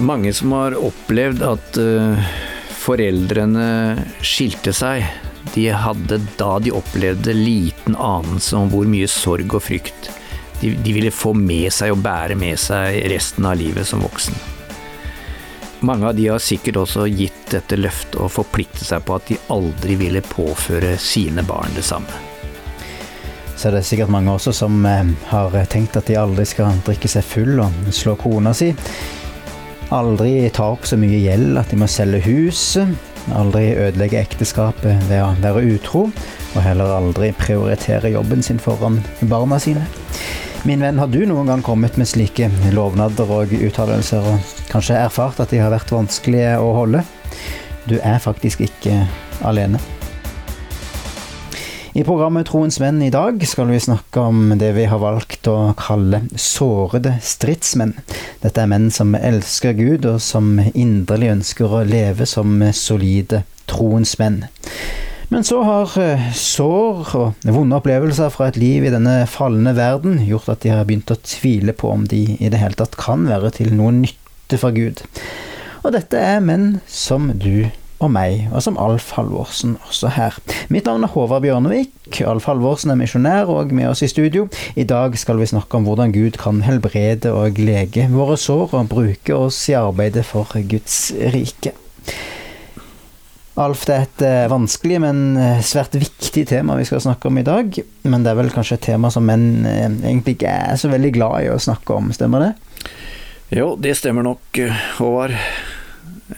mange som har opplevd at uh, foreldrene skilte seg. De hadde da de opplevde liten anelse om hvor mye sorg og frykt de, de ville få med seg og bære med seg resten av livet som voksen. Mange av de har sikkert også gitt dette løftet og forpliktet seg på at de aldri ville påføre sine barn det samme. Så det er sikkert mange også som eh, har tenkt at de aldri skal drikke seg full og slå kona si. Aldri ta opp så mye gjeld at de må selge huset. Aldri ødelegge ekteskapet ved å være utro. Og heller aldri prioritere jobben sin foran barna sine. Min venn, har du noen gang kommet med slike lovnader og uttalelser, og kanskje erfart at de har vært vanskelige å holde? Du er faktisk ikke alene. I programmet Troens venn i dag skal vi snakke om det vi har valgt å kalle sårede stridsmenn. Dette er menn som elsker Gud, og som inderlig ønsker å leve som solide troens menn. Men så har eh, sår og vonde opplevelser fra et liv i denne falne verden gjort at de har begynt å tvile på om de i det hele tatt kan være til noe nytte for Gud. Og dette er menn som du og meg, og som Alf Halvorsen også her. Mitt navn er Håvard Bjørnevik. Alf Halvorsen er misjonær og med oss i studio. I dag skal vi snakke om hvordan Gud kan helbrede og lege våre sår, og bruke oss i arbeidet for Guds rike. Alf, det er et eh, vanskelig, men eh, svært viktig tema vi skal snakke om i dag. Men det er vel kanskje et tema som menn eh, egentlig ikke er så veldig glad i å snakke om, stemmer det? Jo, det stemmer nok, Håvard.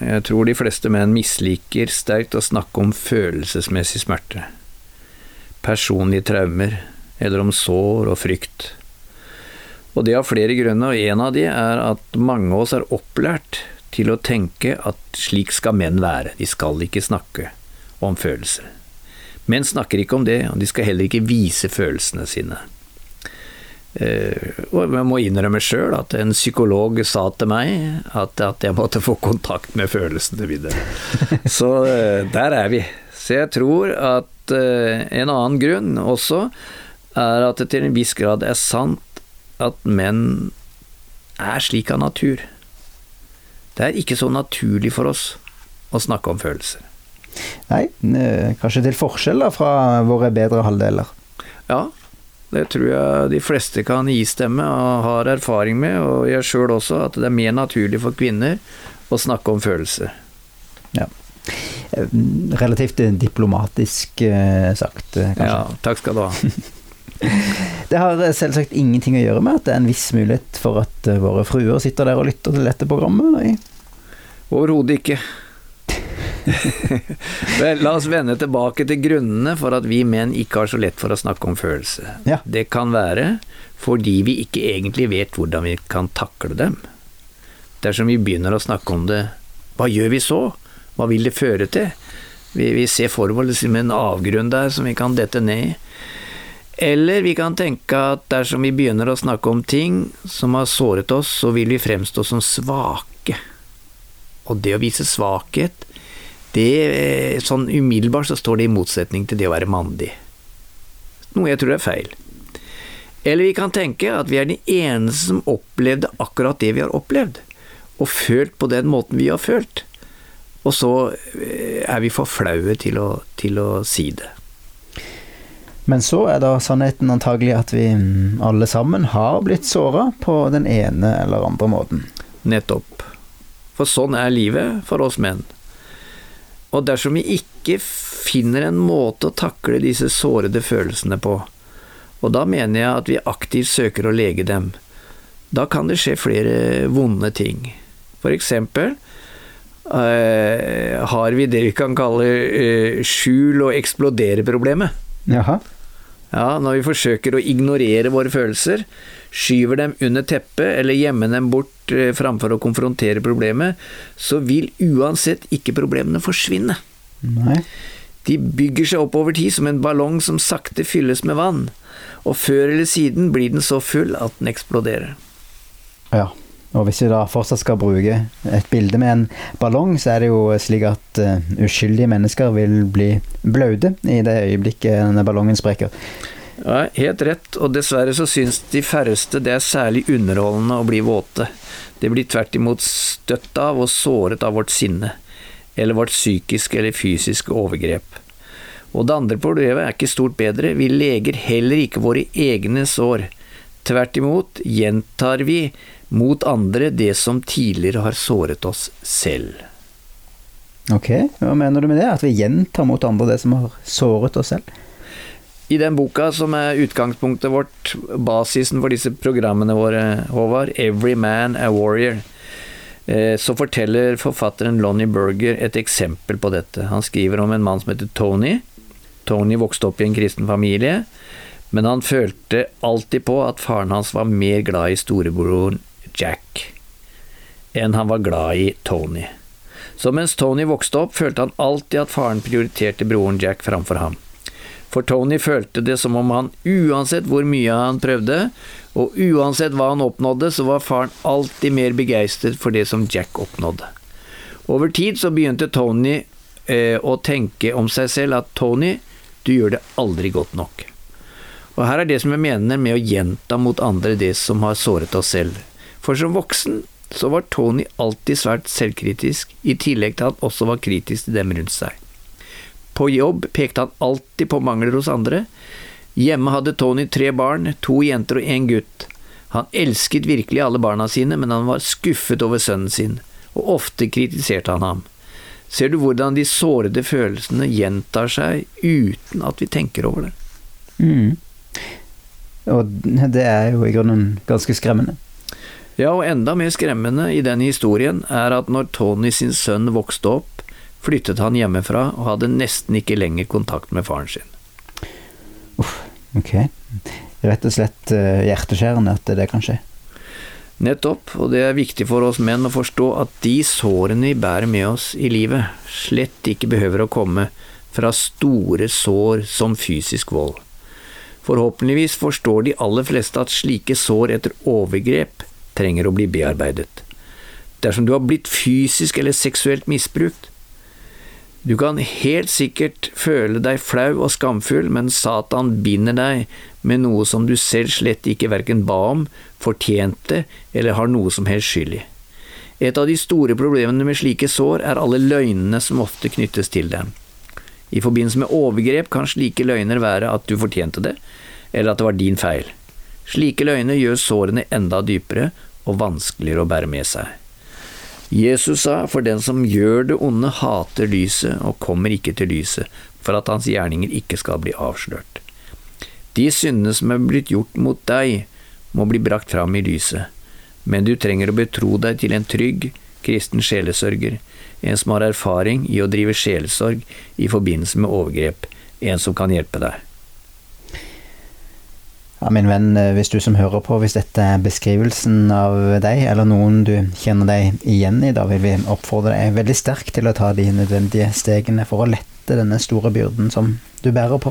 Jeg tror de fleste menn misliker sterkt å snakke om følelsesmessig smerte. Personlige traumer, eller om sår og frykt. Og det har flere grunner, og en av de er at mange av oss er opplært til å tenke at slik skal menn være, de skal ikke snakke om følelser. Menn snakker ikke om det, og de skal heller ikke vise følelsene sine. Uh, og jeg må innrømme sjøl at en psykolog sa til meg at, at, jeg måtte få kontakt med følelsene mine. Så uh, der er vi. Så jeg tror at uh, en annen grunn også er at det til en viss grad er sant at menn er slik av natur. Det er ikke så naturlig for oss å snakke om følelser. Nei, kanskje til forskjell fra våre bedre halvdeler. Ja, det tror jeg de fleste kan istemme og har erfaring med, og jeg sjøl også, at det er mer naturlig for kvinner å snakke om følelser. Ja. Relativt diplomatisk eh, sagt, eh, kanskje. Ja, takk skal du ha. Det har selvsagt ingenting å gjøre med at det er en viss mulighet for at eh, våre fruer sitter der og lytter til dette programmet? Nei. Overhodet ikke. Vel, la oss vende tilbake til grunnene for at vi menn ikke har så lett for å snakke om følelser. Ja. Det kan være fordi vi ikke egentlig vet hvordan vi kan takle dem. Dersom vi begynner å snakke om det, hva gjør vi så? Hva vil det føre til? Vi, vi ser for oss liksom en avgrunn der som vi kan dette ned i. Eller vi kan tenke at dersom vi begynner å snakke om ting som har såret oss, så vil vi fremstå som svake. Og det å vise svakhet, det sånn umiddelbart så står det i motsetning til det å være mandig. Noe jeg tror er feil. Eller vi kan tenke at vi er de eneste som opplevde akkurat det vi har opplevd, og følt på den måten vi har følt. Og så eh, er vi for flaue til å, til å si det. Men så er da sannheten antagelig at vi alle sammen har blitt såra på den ene eller andre måten. Nettopp. For sånn er livet for oss menn. Og dersom vi ikke finner en måte å takle disse sårede følelsene på, og da mener jeg at vi aktivt søker å lege dem, da kan det skje flere vonde ting. For eksempel øh, har vi det vi kan kalle øh, skjul- og eksplodere-problemet. Jaha. Ja, når vi forsøker å ignorere våre følelser, skyver dem under teppet eller gjemmer dem bort eh, framfor å konfrontere problemet, så vil uansett ikke problemene forsvinne. Nei. De bygger seg opp over tid som en ballong som sakte fylles med vann, og før eller siden blir den så full at den eksploderer. Ja. Og hvis vi da fortsatt skal bruke et bilde med en ballong, så er det jo slik at uh, uskyldige mennesker vil bli blaute i det øyeblikket denne ballongen sprekker. Ja, helt rett, og dessverre så syns de færreste det er særlig underholdende å bli våte. Det blir tvert imot støtt av og såret av vårt sinne, eller vårt psykiske eller fysiske overgrep. Og det andre problemet er ikke stort bedre, vi leger heller ikke våre egne sår. Tvert imot gjentar vi mot andre det som tidligere har såret oss selv. Ok, hva mener du med det? At vi gjentar mot andre det som har såret oss selv? I den boka som er utgangspunktet vårt, basisen for disse programmene våre, Håvard, 'Every Man a Warrior', eh, så forteller forfatteren Lonnie Berger et eksempel på dette. Han skriver om en mann som heter Tony. Tony vokste opp i en kristen familie, men han følte alltid på at faren hans var mer glad i storebroren Jack enn han var glad i Tony. Så mens Tony vokste opp, følte han alltid at faren prioriterte broren Jack framfor ham. For Tony følte det som om han uansett hvor mye han prøvde, og uansett hva han oppnådde, så var faren alltid mer begeistret for det som Jack oppnådde. Over tid så begynte Tony eh, å tenke om seg selv at Tony, du gjør det aldri godt nok. Og her er det som jeg mener med å gjenta mot andre det som har såret oss selv. For som voksen så var Tony alltid svært selvkritisk, i tillegg til at han også var kritisk til dem rundt seg. På jobb pekte han alltid på mangler hos andre. Hjemme hadde Tony tre barn, to jenter og én gutt. Han elsket virkelig alle barna sine, men han var skuffet over sønnen sin, og ofte kritiserte han ham. Ser du hvordan de sårede følelsene gjentar seg uten at vi tenker over det? Mm. Og det er jo i grunnen ganske skremmende. Ja, og enda mer skremmende i den historien er at når Tony sin sønn vokste opp, flyttet han hjemmefra og hadde nesten ikke lenger kontakt med faren sin. Uff, ok. Rett og slett uh, hjerteskjærende at det kan skje. Nettopp, og det er viktig for oss menn å forstå at de sårene vi bærer med oss i livet, slett ikke behøver å komme fra store sår som fysisk vold. Forhåpentligvis forstår de aller fleste at slike sår etter overgrep trenger å bli bearbeidet. Dersom du har blitt fysisk eller seksuelt misbrukt, du kan helt sikkert føle deg flau og skamfull, men Satan binder deg med noe som du selv slett ikke verken ba om, fortjente eller har noe som helst skyld i. Et av de store problemene med slike sår er alle løgnene som ofte knyttes til dem. I forbindelse med overgrep kan slike løgner være at du fortjente det, eller at det var din feil. Slike løgner gjør sårene enda dypere og vanskeligere å bære med seg. Jesus sa, for den som gjør det onde, hater lyset og kommer ikke til lyset, for at hans gjerninger ikke skal bli avslørt. De syndene som er blitt gjort mot deg, må bli brakt fram i lyset, men du trenger å betro deg til en trygg, kristen sjelesørger, en som har erfaring i å drive sjelesorg i forbindelse med overgrep, en som kan hjelpe deg. Ja, min venn, eh, hvis du som hører på, hvis dette er beskrivelsen av deg, eller noen du kjenner deg igjen i, da vil vi oppfordre deg veldig sterkt til å ta de nødvendige stegene for å lette denne store byrden som du bærer på.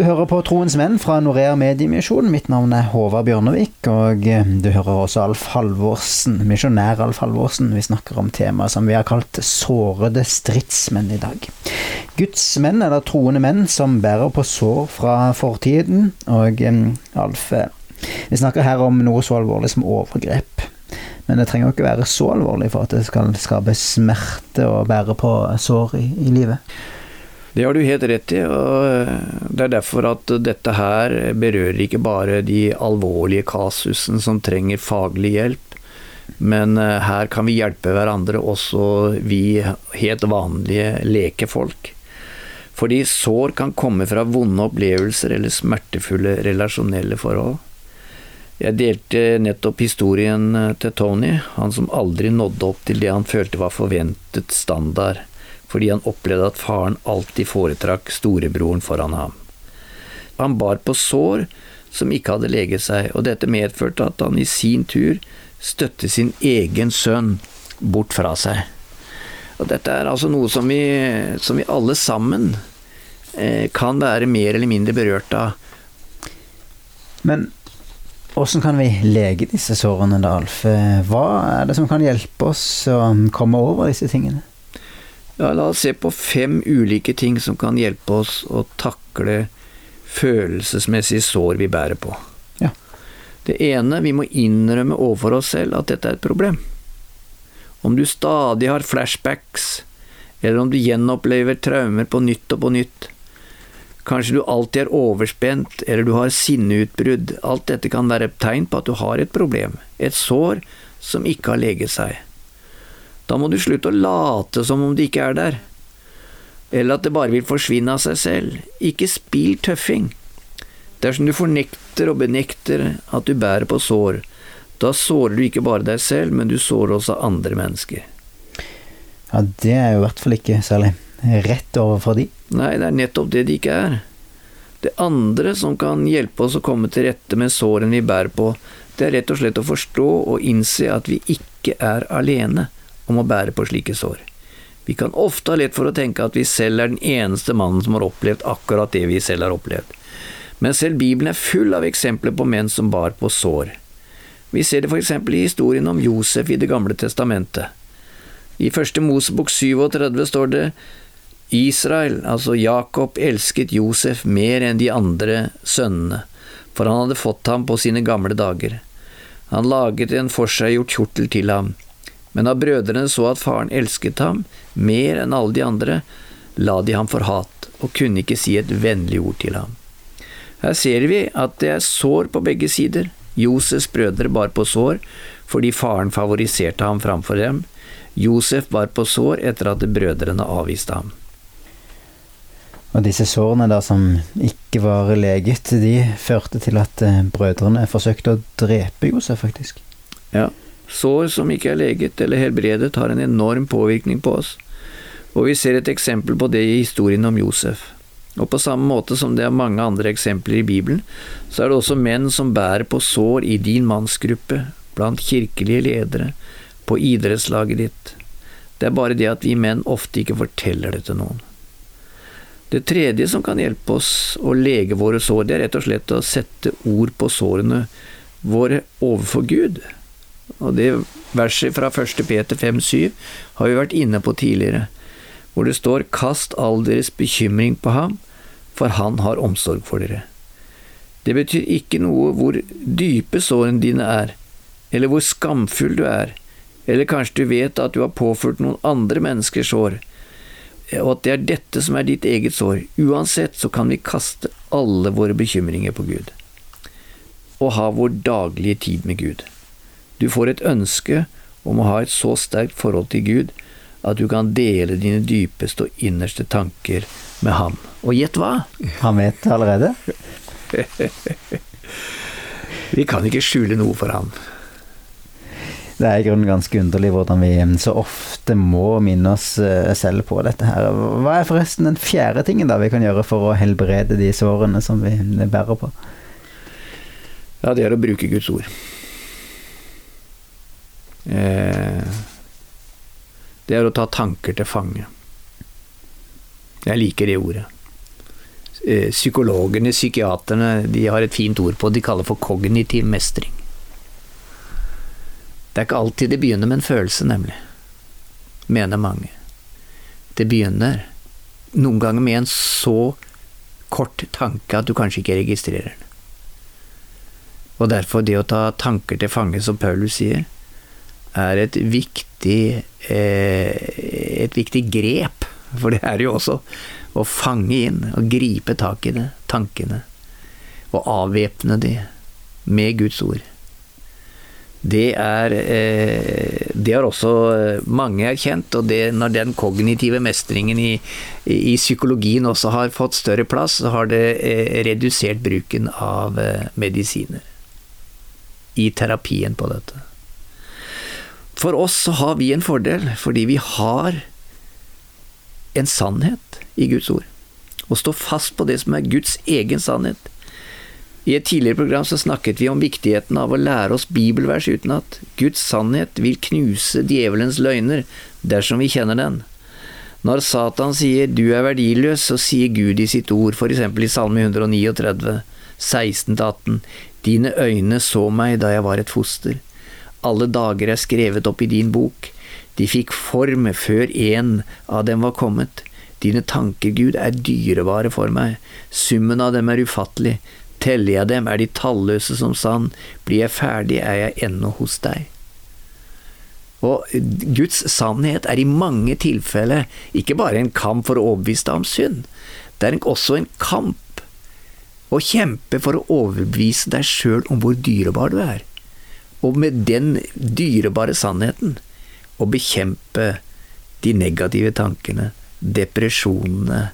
Du hører på Troens Menn fra Norea Mediemisjon. Mitt navn er Håvard Bjørnevik, og eh, du hører også Alf Halvorsen, misjonær Alf Halvorsen. Vi snakker om temaet som vi har kalt sårede stridsmenn i dag. Guds menn, eller troende menn, som bærer på sår fra fortiden. Og eh, Alf, eh, vi snakker her om noe så alvorlig som overgrep. Men det trenger jo ikke være så alvorlig for at det skal skape smerte å bære på sår i, i livet. Det har du helt rett i, og eh, det er derfor at dette her berører ikke bare de alvorlige kasusene som trenger faglig hjelp, men eh, her kan vi hjelpe hverandre, også vi helt vanlige lekefolk. Fordi sår kan komme fra vonde opplevelser eller smertefulle relasjonelle forhold. Jeg delte nettopp historien eh, til Tony, han som aldri nådde opp til det han følte var forventet standard fordi han opplevde at faren alltid foretrakk storebroren foran ham. Han bar på sår som ikke hadde leget seg, og dette medførte at han i sin tur støtte sin egen sønn bort fra seg. Og dette er altså noe som vi, som vi alle sammen eh, kan være mer eller mindre berørt av. Men åssen kan vi lege disse sårene, da, Alf? Hva er det som kan hjelpe oss å komme over disse tingene? Ja, la oss se på fem ulike ting som kan hjelpe oss å takle følelsesmessige sår vi bærer på. Ja. Det ene, vi må innrømme overfor oss selv at dette er et problem. Om du stadig har flashbacks, eller om du gjenopplever traumer på nytt og på nytt, kanskje du alltid er overspent, eller du har sinneutbrudd, alt dette kan være et tegn på at du har et problem, et sår som ikke har leget seg. Da må du slutte å late som om de ikke er der, eller at det bare vil forsvinne av seg selv. Ikke spill tøffing. Dersom du fornekter og benekter at du bærer på sår, da sårer du ikke bare deg selv, men du sårer også andre mennesker. Ja, det er jo i hvert fall ikke særlig rett overfor de. Nei, det er nettopp det de ikke er. Det andre som kan hjelpe oss å komme til rette med sårene vi bærer på, det er rett og slett å forstå og innse at vi ikke er alene om å bære på slike sår. Vi kan ofte ha lett for å tenke at vi selv er den eneste mannen som har opplevd akkurat det vi selv har opplevd. Men selv Bibelen er full av eksempler på menn som bar på sår. Vi ser det eksempel i historien om Josef i Det gamle testamentet. I første Mosebok 37 står det Israel, altså Jakob, elsket Josef mer enn de andre sønnene, for han hadde fått ham på sine gamle dager. Han laget en forseggjort kjortel til ham, men da brødrene så at faren elsket ham mer enn alle de andre, la de ham for hat og kunne ikke si et vennlig ord til ham. Her ser vi at det er sår på begge sider. Josefs brødre bar på sår fordi faren favoriserte ham framfor dem. Josef bar på sår etter at brødrene avviste ham. Og disse sårene da som ikke var leget, de førte til at eh, brødrene forsøkte å drepe Josef, faktisk. Ja. Sår som ikke er leget eller helbredet, har en enorm påvirkning på oss. Og vi ser et eksempel på det i historien om Josef. Og på samme måte som det er mange andre eksempler i Bibelen, så er det også menn som bærer på sår i din mannsgruppe, blant kirkelige ledere, på idrettslaget ditt. Det er bare det at vi menn ofte ikke forteller det til noen. Det tredje som kan hjelpe oss å lege våre sår, det er rett og slett å sette ord på sårene våre overfor Gud. Og det verset fra 1. Peter 5,7 har vi vært inne på tidligere, hvor det står 'Kast all deres bekymring på ham, for han har omsorg for dere'. Det betyr ikke noe hvor dype sårene dine er, eller hvor skamfull du er, eller kanskje du vet at du har påført noen andre mennesker sår, og at det er dette som er ditt eget sår. Uansett så kan vi kaste alle våre bekymringer på Gud, og ha vår daglige tid med Gud. Du får et ønske om å ha et så sterkt forhold til Gud at du kan dele dine dypeste og innerste tanker med ham. Og gjett hva? Han vet allerede? vi kan ikke skjule noe for ham. Det er i grunnen ganske underlig hvordan vi så ofte må minne oss eh, selv på dette her. Hva er forresten den fjerde tingen da vi kan gjøre for å helbrede de sårene som vi bærer på? Ja, det er å bruke Guds ord. Det er å ta tanker til fange. Jeg liker det ordet. Eh, psykologene, psykiaterne, de har et fint ord på det de kaller for kognitiv mestring. Det er ikke alltid det begynner med en følelse, nemlig. Mener mange. Det begynner noen ganger med en så kort tanke at du kanskje ikke registrerer den. Og derfor det å ta tanker til fange, som Paulus sier, er et viktig, eh, et viktig grep, for det er jo også, å fange inn og gripe tak i det, tankene, og avvæpne de med Guds ord. Det er eh, Det har også eh, mange erkjent, og det, når den kognitive mestringen i, i, psykologien også har fått større plass, så har det redusert bruken av medisiner i terapien på dette. For oss så har vi en fordel, fordi vi har en sannhet i Guds ord. Å stå fast på det som er Guds egen sannhet. I et tidligere program så snakket vi om viktigheten av å lære oss bibelvers utenat. Guds sannhet vil knuse djevelens løgner dersom vi kjenner den. Når Satan sier 'du er verdiløs', så sier Gud i sitt ord, f.eks. i Salme 139, 16-18, 'Dine øyne så meg da jeg var et foster'. Alle dager er skrevet opp i din bok. De fikk form før en av dem var kommet. Dine tanker, Gud, er dyrebare for meg, summen av dem er ufattelig, teller jeg dem, er de talløse som sand, blir jeg ferdig, er jeg ennå hos deg. Og Guds sannhet er i mange tilfeller ikke bare en kamp for å overbevise deg om synd, det er også en kamp å kjempe for å overbevise deg sjøl om hvor dyrebar du er, og med den dyrebare sannheten å bekjempe de negative tankene, depresjonene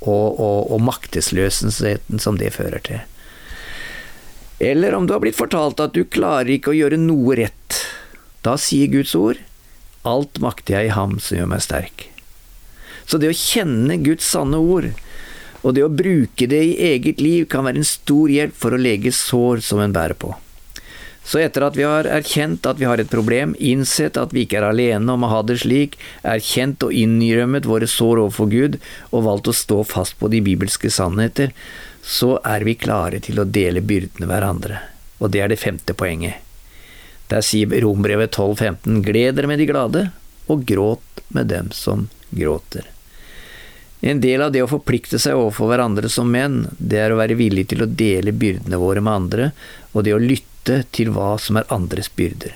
og, og, og maktesløsheten som det fører til. Eller om du har blitt fortalt at du klarer ikke å gjøre noe rett. Da sier Guds ord Alt makter jeg i ham som gjør meg sterk. Så det å kjenne Guds sanne ord, og det å bruke det i eget liv, kan være en stor hjelp for å lege sår som en bærer på. Så etter at vi har erkjent at vi har et problem, innsett at vi ikke er alene om å ha det slik, erkjent og innrømmet våre sår overfor Gud, og valgt å stå fast på de bibelske sannheter, så er vi klare til å dele byrdene hverandre. Og det er det femte poenget. Der sier Rombrevet 12,15.: Gled dere med de glade, og gråt med dem som gråter. En del av det å forplikte seg overfor hverandre som menn, det er å være villig til å dele byrdene våre med andre, og det å lytte lytte til hva som er andres byrder.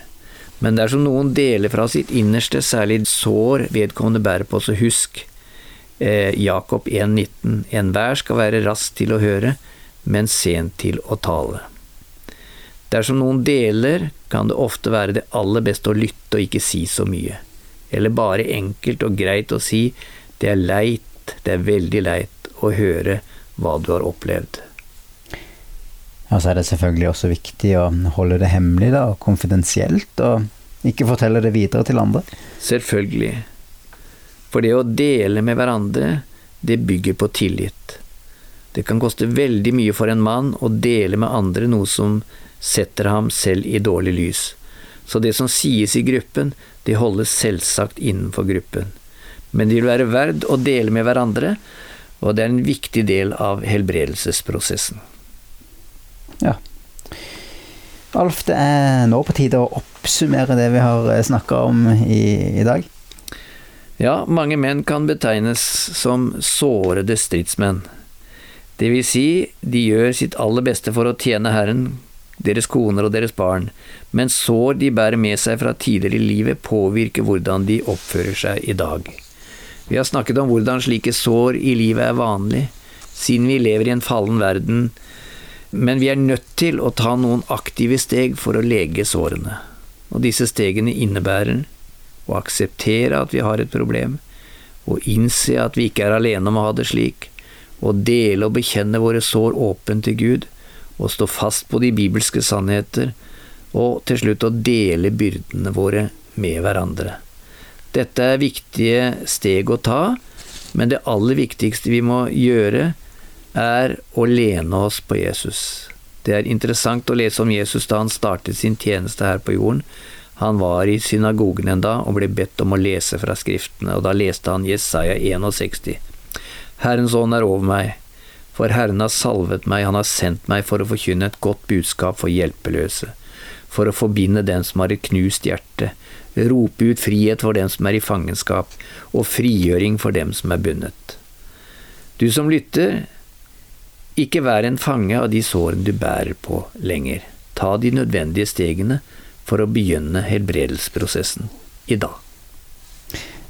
Men dersom noen deler fra sitt innerste, særlig sår vedkommende bærer på, så husk eh, Jakob 1,19 Enhver skal være rask til å høre, men sent til å tale. Dersom noen deler, kan det ofte være det aller beste å lytte og ikke si så mye. Eller bare enkelt og greit å si det er leit, det er veldig leit å høre hva du har opplevd. Og så er det selvfølgelig også viktig å holde det hemmelig da, og konfidensielt, og ikke fortelle det videre til andre. Selvfølgelig. For det å dele med hverandre, det bygger på tillit. Det kan koste veldig mye for en mann å dele med andre noe som setter ham selv i dårlig lys. Så det som sies i gruppen, det holdes selvsagt innenfor gruppen. Men det vil være verd å dele med hverandre, og det er en viktig del av helbredelsesprosessen. Ja. Alf, det er nå på tide å oppsummere det vi har eh, snakka om i, i, dag. Ja, mange menn kan betegnes som sårede stridsmenn. Det vil si, de gjør sitt aller beste for å tjene Herren, deres koner og deres barn, men sår de bærer med seg fra tidligere i livet, påvirker hvordan de oppfører seg i dag. Vi har snakket om hvordan slike sår i livet er vanlig, siden vi lever i en fallen verden men vi er nødt til å ta noen aktive steg for å lege sårene. Og disse stegene innebærer å akseptere at vi har et problem, å innse at vi ikke er alene om å ha det slik, å dele og bekjenne våre sår åpent til Gud, å stå fast på de bibelske sannheter, og til slutt å dele byrdene våre med hverandre. Dette er viktige steg å ta, men det aller viktigste vi må gjøre, er å lene oss på Jesus. Det er interessant å lese om Jesus da han startet sin tjeneste her på jorden. Han var i synagogen en dag og ble bedt om å lese fra Skriftene, og da leste han Jesaja 61. Herrens ånd er over meg, for Herren har salvet meg, han har sendt meg for å forkynne et godt budskap for hjelpeløse, for å forbinde den som har et knust hjerte, rope ut frihet for dem som er i fangenskap, og frigjøring for dem som er bundet. Du som lytter, ikke vær en fange av de sårene du bærer på lenger. Ta de nødvendige stegene for å begynne helbredelsesprosessen i dag.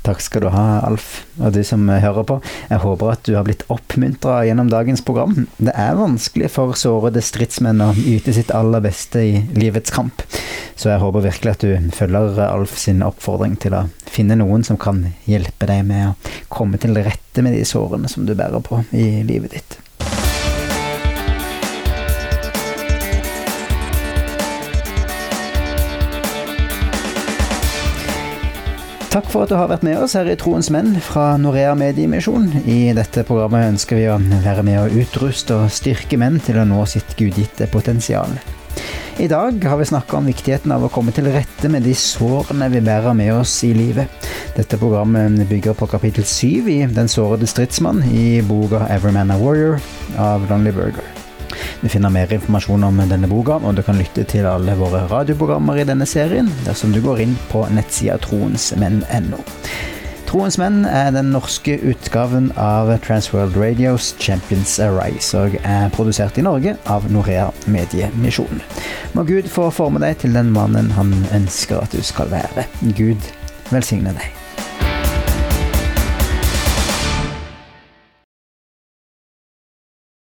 Takk skal du ha, Alf, og du som hører på. Jeg håper at du har blitt oppmuntra gjennom dagens program. Det er vanskelig for sårede stridsmenn å yte sitt aller beste i livets kamp. Så jeg håper virkelig at du følger Alf sin oppfordring til å finne noen som kan hjelpe deg med å komme til rette med de sårene som du bærer på i livet ditt. Takk for at du har vært med oss her i Troens menn fra Norea Mediemisjon. I dette programmet ønsker vi å være med å utruste og styrke menn til å nå sitt gudgitte potensial. I dag har vi snakka om viktigheten av å komme til rette med de sårene vi bærer med oss i livet. Dette programmet bygger på kapittel syv i Den sårede stridsmann i boka 'Every Man a Warrior' av Lonely Burger. Du finner mer informasjon om denne boka, og du kan lytte til alle våre radioprogrammer i denne serien dersom du går inn på nettsida troensmenn.no. Troens menn er den norske utgaven av Transworld Radios Champions Arise og er produsert i Norge av Norea Mediemisjon. Må Gud få forme deg til den mannen han ønsker at du skal være. Gud velsigne deg.